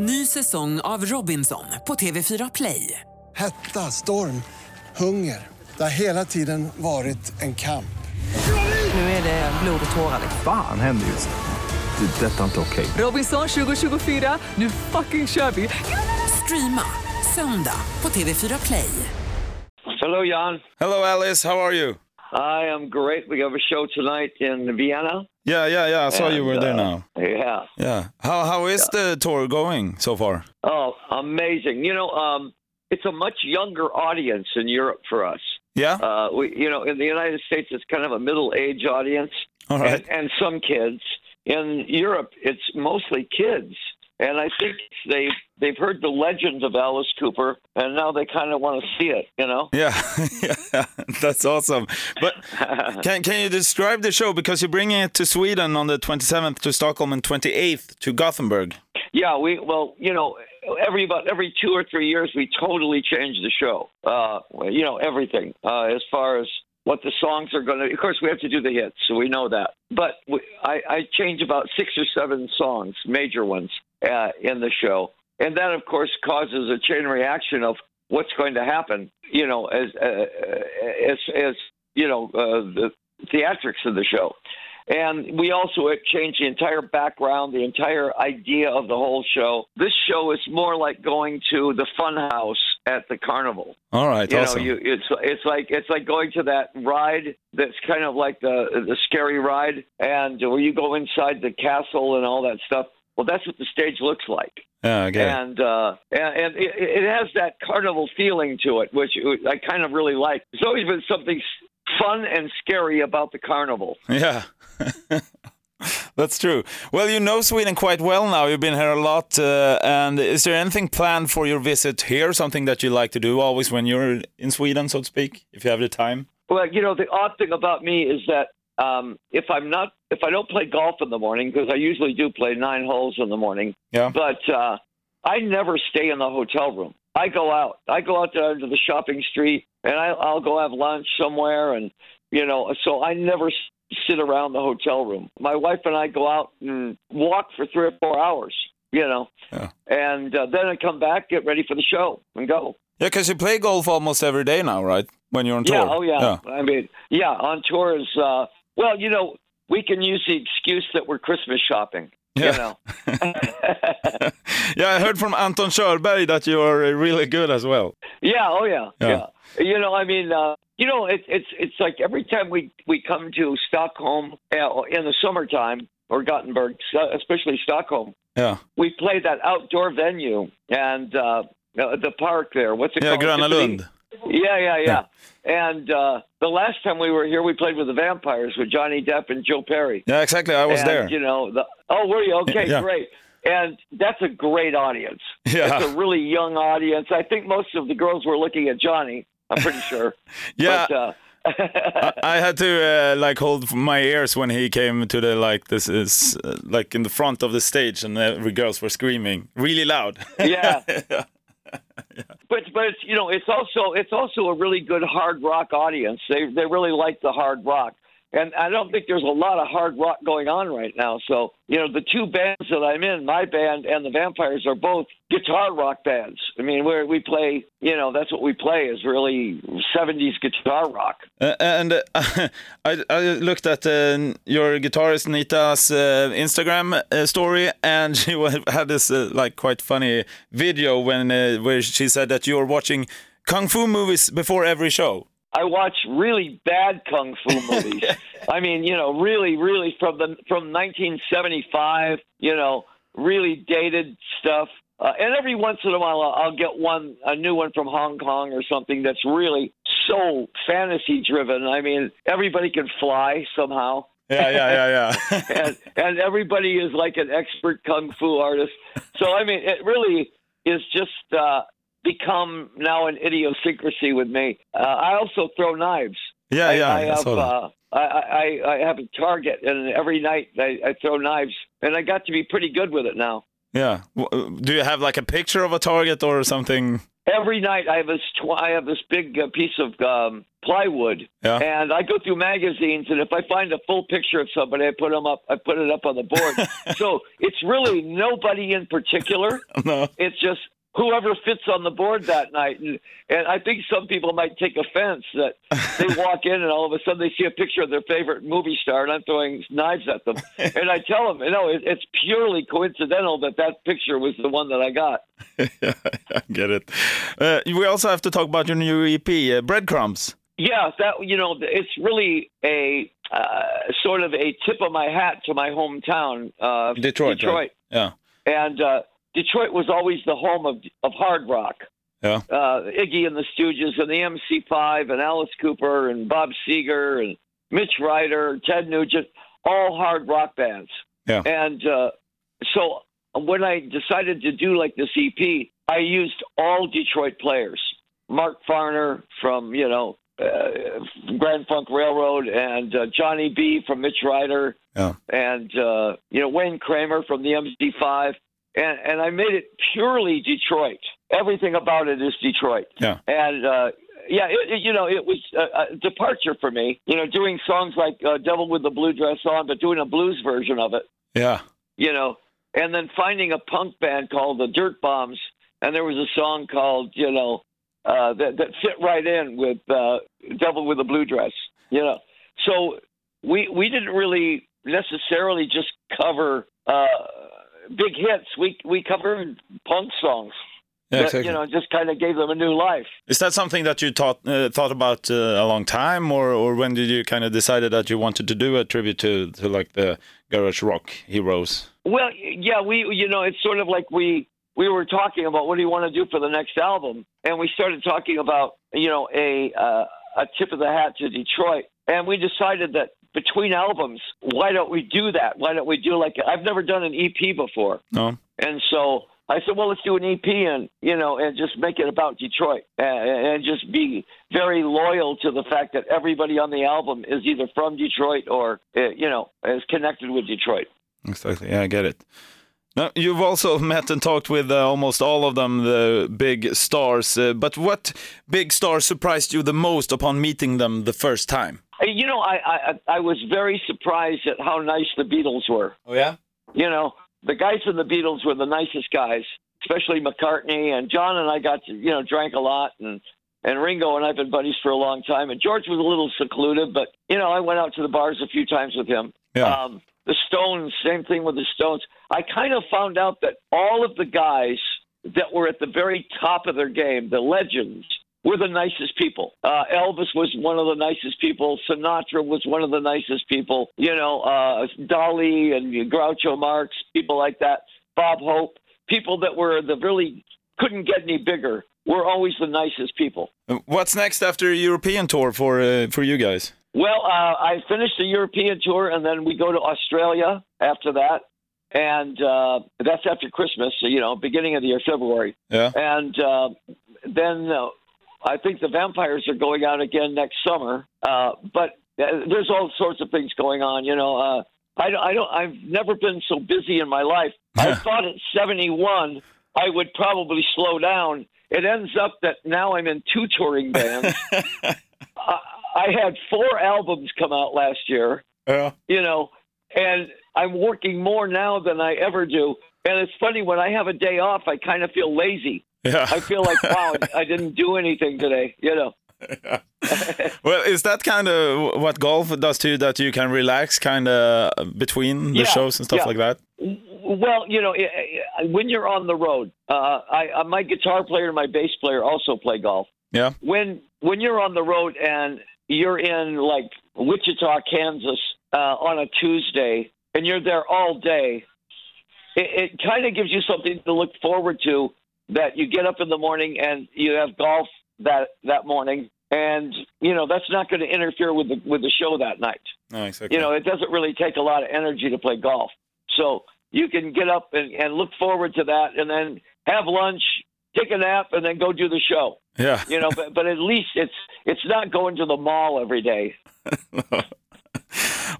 Ny säsong av Robinson på TV4 Play. Hetta, storm, hunger. Det har hela tiden varit en kamp. Nu är det blod och tårar. Fan händer just nu. Det. är Detta är inte okej. Robinson 2024, nu fucking kör vi! Streama söndag på TV4 Play. Hello, Jan. Hello, Alice. How are you? I am great. We have a show tonight in Vienna. Yeah, yeah, yeah. I saw you And, were there uh, now. Yeah. Yeah. How how is the tour going so far? Oh, amazing. You know, um, it's a much younger audience in Europe for us. Yeah. Uh, we, you know, in the United States, it's kind of a middle-age audience, All right. and, and some kids. In Europe, it's mostly kids, and I think they they've heard the legend of Alice Cooper, and now they kind of want to see it. You know. Yeah, yeah, that's awesome. But can can you describe the show because you're bringing it to Sweden on the 27th to Stockholm and 28th to Gothenburg? Yeah, we well, you know, every about every two or three years, we totally change the show. Uh, you know, everything uh, as far as what the songs are going to. Of course, we have to do the hits, so we know that. But we, I, I change about six or seven songs, major ones, uh, in the show, and that, of course, causes a chain reaction of what's going to happen. You know, as uh, as as you know, uh, the theatrics of the show. And we also changed the entire background, the entire idea of the whole show. This show is more like going to the fun house at the carnival. All right, You awesome. know, you it's it's like it's like going to that ride that's kind of like the the scary ride, and where you go inside the castle and all that stuff. Well, that's what the stage looks like, get it. and uh, and, and it, it has that carnival feeling to it, which I kind of really like. There's always been something fun and scary about the carnival. Yeah. That's true. Well, you know Sweden quite well now. You've been here a lot. Uh, and is there anything planned for your visit here? Something that you like to do always when you're in Sweden, so to speak, if you have the time? Well, you know, the odd thing about me is that um, if I'm not, if I don't play golf in the morning, because I usually do play nine holes in the morning, Yeah. but uh, I never stay in the hotel room. I go out. I go out there to the shopping street, and I, I'll go have lunch somewhere, and you know, so I never sit around the hotel room. My wife and I go out and walk for three or four hours. You know, Yeah. and uh, then I come back, get ready for the show, and go. Yeah, because you play golf almost every day now, right? When you're on tour. Yeah, oh yeah. I mean, yeah, on tour is uh well, you know, we can use the excuse that we're Christmas shopping. Yeah. You know. yeah, I heard from Anton Körberg that you are uh, really good as well. yeah, oh yeah, Yeah. yeah. You know, I mean, uh you know, it, it's it's like every time we we come to Stockholm uh, in the summertime or Gothenburg, especially Stockholm, Yeah. we play that outdoor venue and uh the park there. What's it Yeah, called? Gröna Tiffany? Lund. Yeah, yeah, yeah. And uh the last time we were here, we played with the Vampires with Johnny Depp and Joe Perry. Yeah, exactly. I was and, there. You know, the oh, were you okay? Yeah. Great. And that's a great audience. Yeah. It's a really young audience. I think most of the girls were looking at Johnny. I'm pretty sure. Yeah. But, uh, I had to uh, like hold my ears when he came to the like this is uh, like in the front of the stage and every girls were screaming really loud. yeah. But it's you know it's also it's also a really good hard rock audience. They they really like the hard rock. And I don't think there's a lot of hard rock going on right now. So, you know, the two bands that I'm in, my band and the Vampires, are both guitar rock bands. I mean, where we play, you know, that's what we play is really 70s guitar rock. Uh, and uh, I, I looked at uh, your guitarist Nita's uh, Instagram uh, story, and she had this uh, like quite funny video when where she said that you were watching kung fu movies before every show. I watch really bad kung fu movies. I mean, you know, really, really from the from 1975. You know, really dated stuff. Uh, and every once in a while, I'll, I'll get one, a new one from Hong Kong or something that's really so fantasy driven. I mean, everybody can fly somehow. Yeah, yeah, yeah, yeah. and and everybody is like an expert kung fu artist. So I mean, it really is just uh, become now an idiosyncrasy with me. Uh, I also throw knives. yeah, I, yeah. I I have uh, I, I I have a target, and every night I, I throw knives, and I got to be pretty good with it now. Yeah. Uh, Do you have like a picture of a target or something? every night I have this tw- I have this big uh, piece of um, plywood, Yeah. and I go through magazines, and if I find a full picture of somebody, I put them up. I put it up on the board. so it's really nobody in particular. No. It's just whoever fits on the board that night, and and I think some people might take offense that they walk in and all of a sudden they see a picture of their favorite movie star, and I'm throwing knives at them, and I tell them, you know, it, it's purely coincidental that that picture was the one that I got. I get it. Uh, we also have to talk about your new EP, uh, Breadcrumbs. Yeah, that you know, it's really a uh, sort of a tip of my hat to my hometown, uh, Detroit. Detroit, right? Yeah. and uh, Detroit was always the home of of hard rock. Yeah. Uh, Iggy and the Stooges and the MC5 and Alice Cooper and Bob Seger and Mitch Ryder, Ted Nugent, all hard rock bands. Yeah. And uh, so when I decided to do like this EP, I used all Detroit players. Mark Farner from you know uh, Grand Funk Railroad and uh, Johnny Bee from Mitch Ryder Yeah. and uh, you know Wayne Kramer from the MC5, and and I made it purely Detroit. Everything about it is Detroit. Yeah. And uh, yeah, it, it, you know, it was a, a departure for me. You know, doing songs like uh, "Devil with the Blue Dress On," but doing a blues version of it. Yeah. You know, and then finding a punk band called the Dirtbombs, and there was a song called you know uh, that that fit right in with uh, "Devil with the Blue Dress." You know, so we we didn't really necessarily just cover uh, big hits. We we covered punk songs. Yeah, that, exactly. You know, just kind of gave them a new life. Is that something that you thought uh, thought about uh, a long time, or or when did you kind of decided that you wanted to do a tribute to to like the garage rock heroes? Well, yeah, we you know it's sort of like we we were talking about what do you want to do for the next album, and we started talking about you know a uh, a tip of the hat to Detroit, and we decided that between albums, why don't we do that? Why don't we do like I've never done an EP before, No. and so I said, well, let's do an EP and you know and just make it about Detroit and, and just be very loyal to the fact that everybody on the album is either from Detroit or uh, you know is connected with Detroit. Exactly. Yeah, I get it. Now, you've also met and talked with uh, almost all of them, the big stars. Uh, but what big star surprised you the most upon meeting them the first time? You know, I, I I was very surprised at how nice the Beatles were. Oh yeah. You know, the guys in the Beatles were the nicest guys, especially McCartney and John and I got to you know drank a lot and and Ringo and I've been buddies for a long time. And George was a little secluded, but you know I went out to the bars a few times with him. Yeah. Um, the Stones, same thing with the Stones. I kind of found out that all of the guys that were at the very top of their game, the legends, were the nicest people. Uh, Elvis was one of the nicest people. Sinatra was one of the nicest people. You know, uh, Dolly and Groucho Marx, people like that. Bob Hope, people that were the really couldn't get any bigger, were always the nicest people. Uh, What's next after a European tour for uh, for you guys? Well, uh, I finished the European tour, and then we go to Australia after that, and uh, that's after Christmas. So, you know, beginning of the year, February, Yeah. and uh, then uh, I think the Vampires are going out again next summer. Uh, but uh, there's all sorts of things going on. You know, uh, I, don't- I don't. I've never been so busy in my life. I thought at 71 I would probably slow down. It ends up that now I'm in two touring bands. I, I had four albums come out last year, Yeah. you know, and I'm working more now than I ever do. And it's funny when I have a day off, I kind of feel lazy. Yeah. I feel like, wow, I didn't do anything today, you know. well, is that kind of what golf does to you? That you can relax kind of between the Yeah, shows and stuff yeah. like that? Well, you know, i- i- when you're on the road, uh, I, uh, my guitar player and my bass player also play golf. Yeah. When when you're on the road and you're in like Wichita, Kansas, uh, on a Tuesday, and you're there all day, it, it kind of gives you something to look forward to. That you get up in the morning and you have golf that that morning, and you know that's not going to interfere with the with the show that night No, exactly. you know, it doesn't really take a lot of energy to play golf. So you can get up and, and look forward to that and then have lunch, take a nap, and then go do the show. yeah. You know, but, but at least it's it's not going to the mall every day.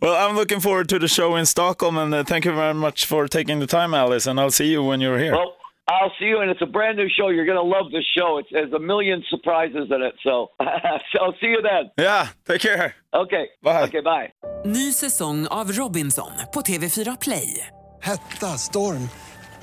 Well, I'm looking forward to the show in Stockholm, and uh, thank you very much for taking the time, Alice. And I'll see you when you're here. Well, I'll see you, and it's a brand new show. You're to love this show. It's, there's a million surprises in it. So, so I'll see you then. Yeah, take care. Okay. Bye. Okay, bye. Ny säsong av Robinson på TV4 Play. Hetta, storm,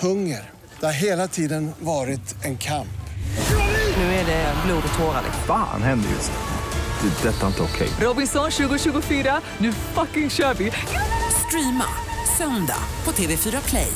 hunger. Det har hela tiden varit en kamp. Nu är det blod och tårar. Fan händer just nu. Det. är Detta är inte okej. Robinson 2024, nu fucking kör vi! Streama söndag på TV4 Play.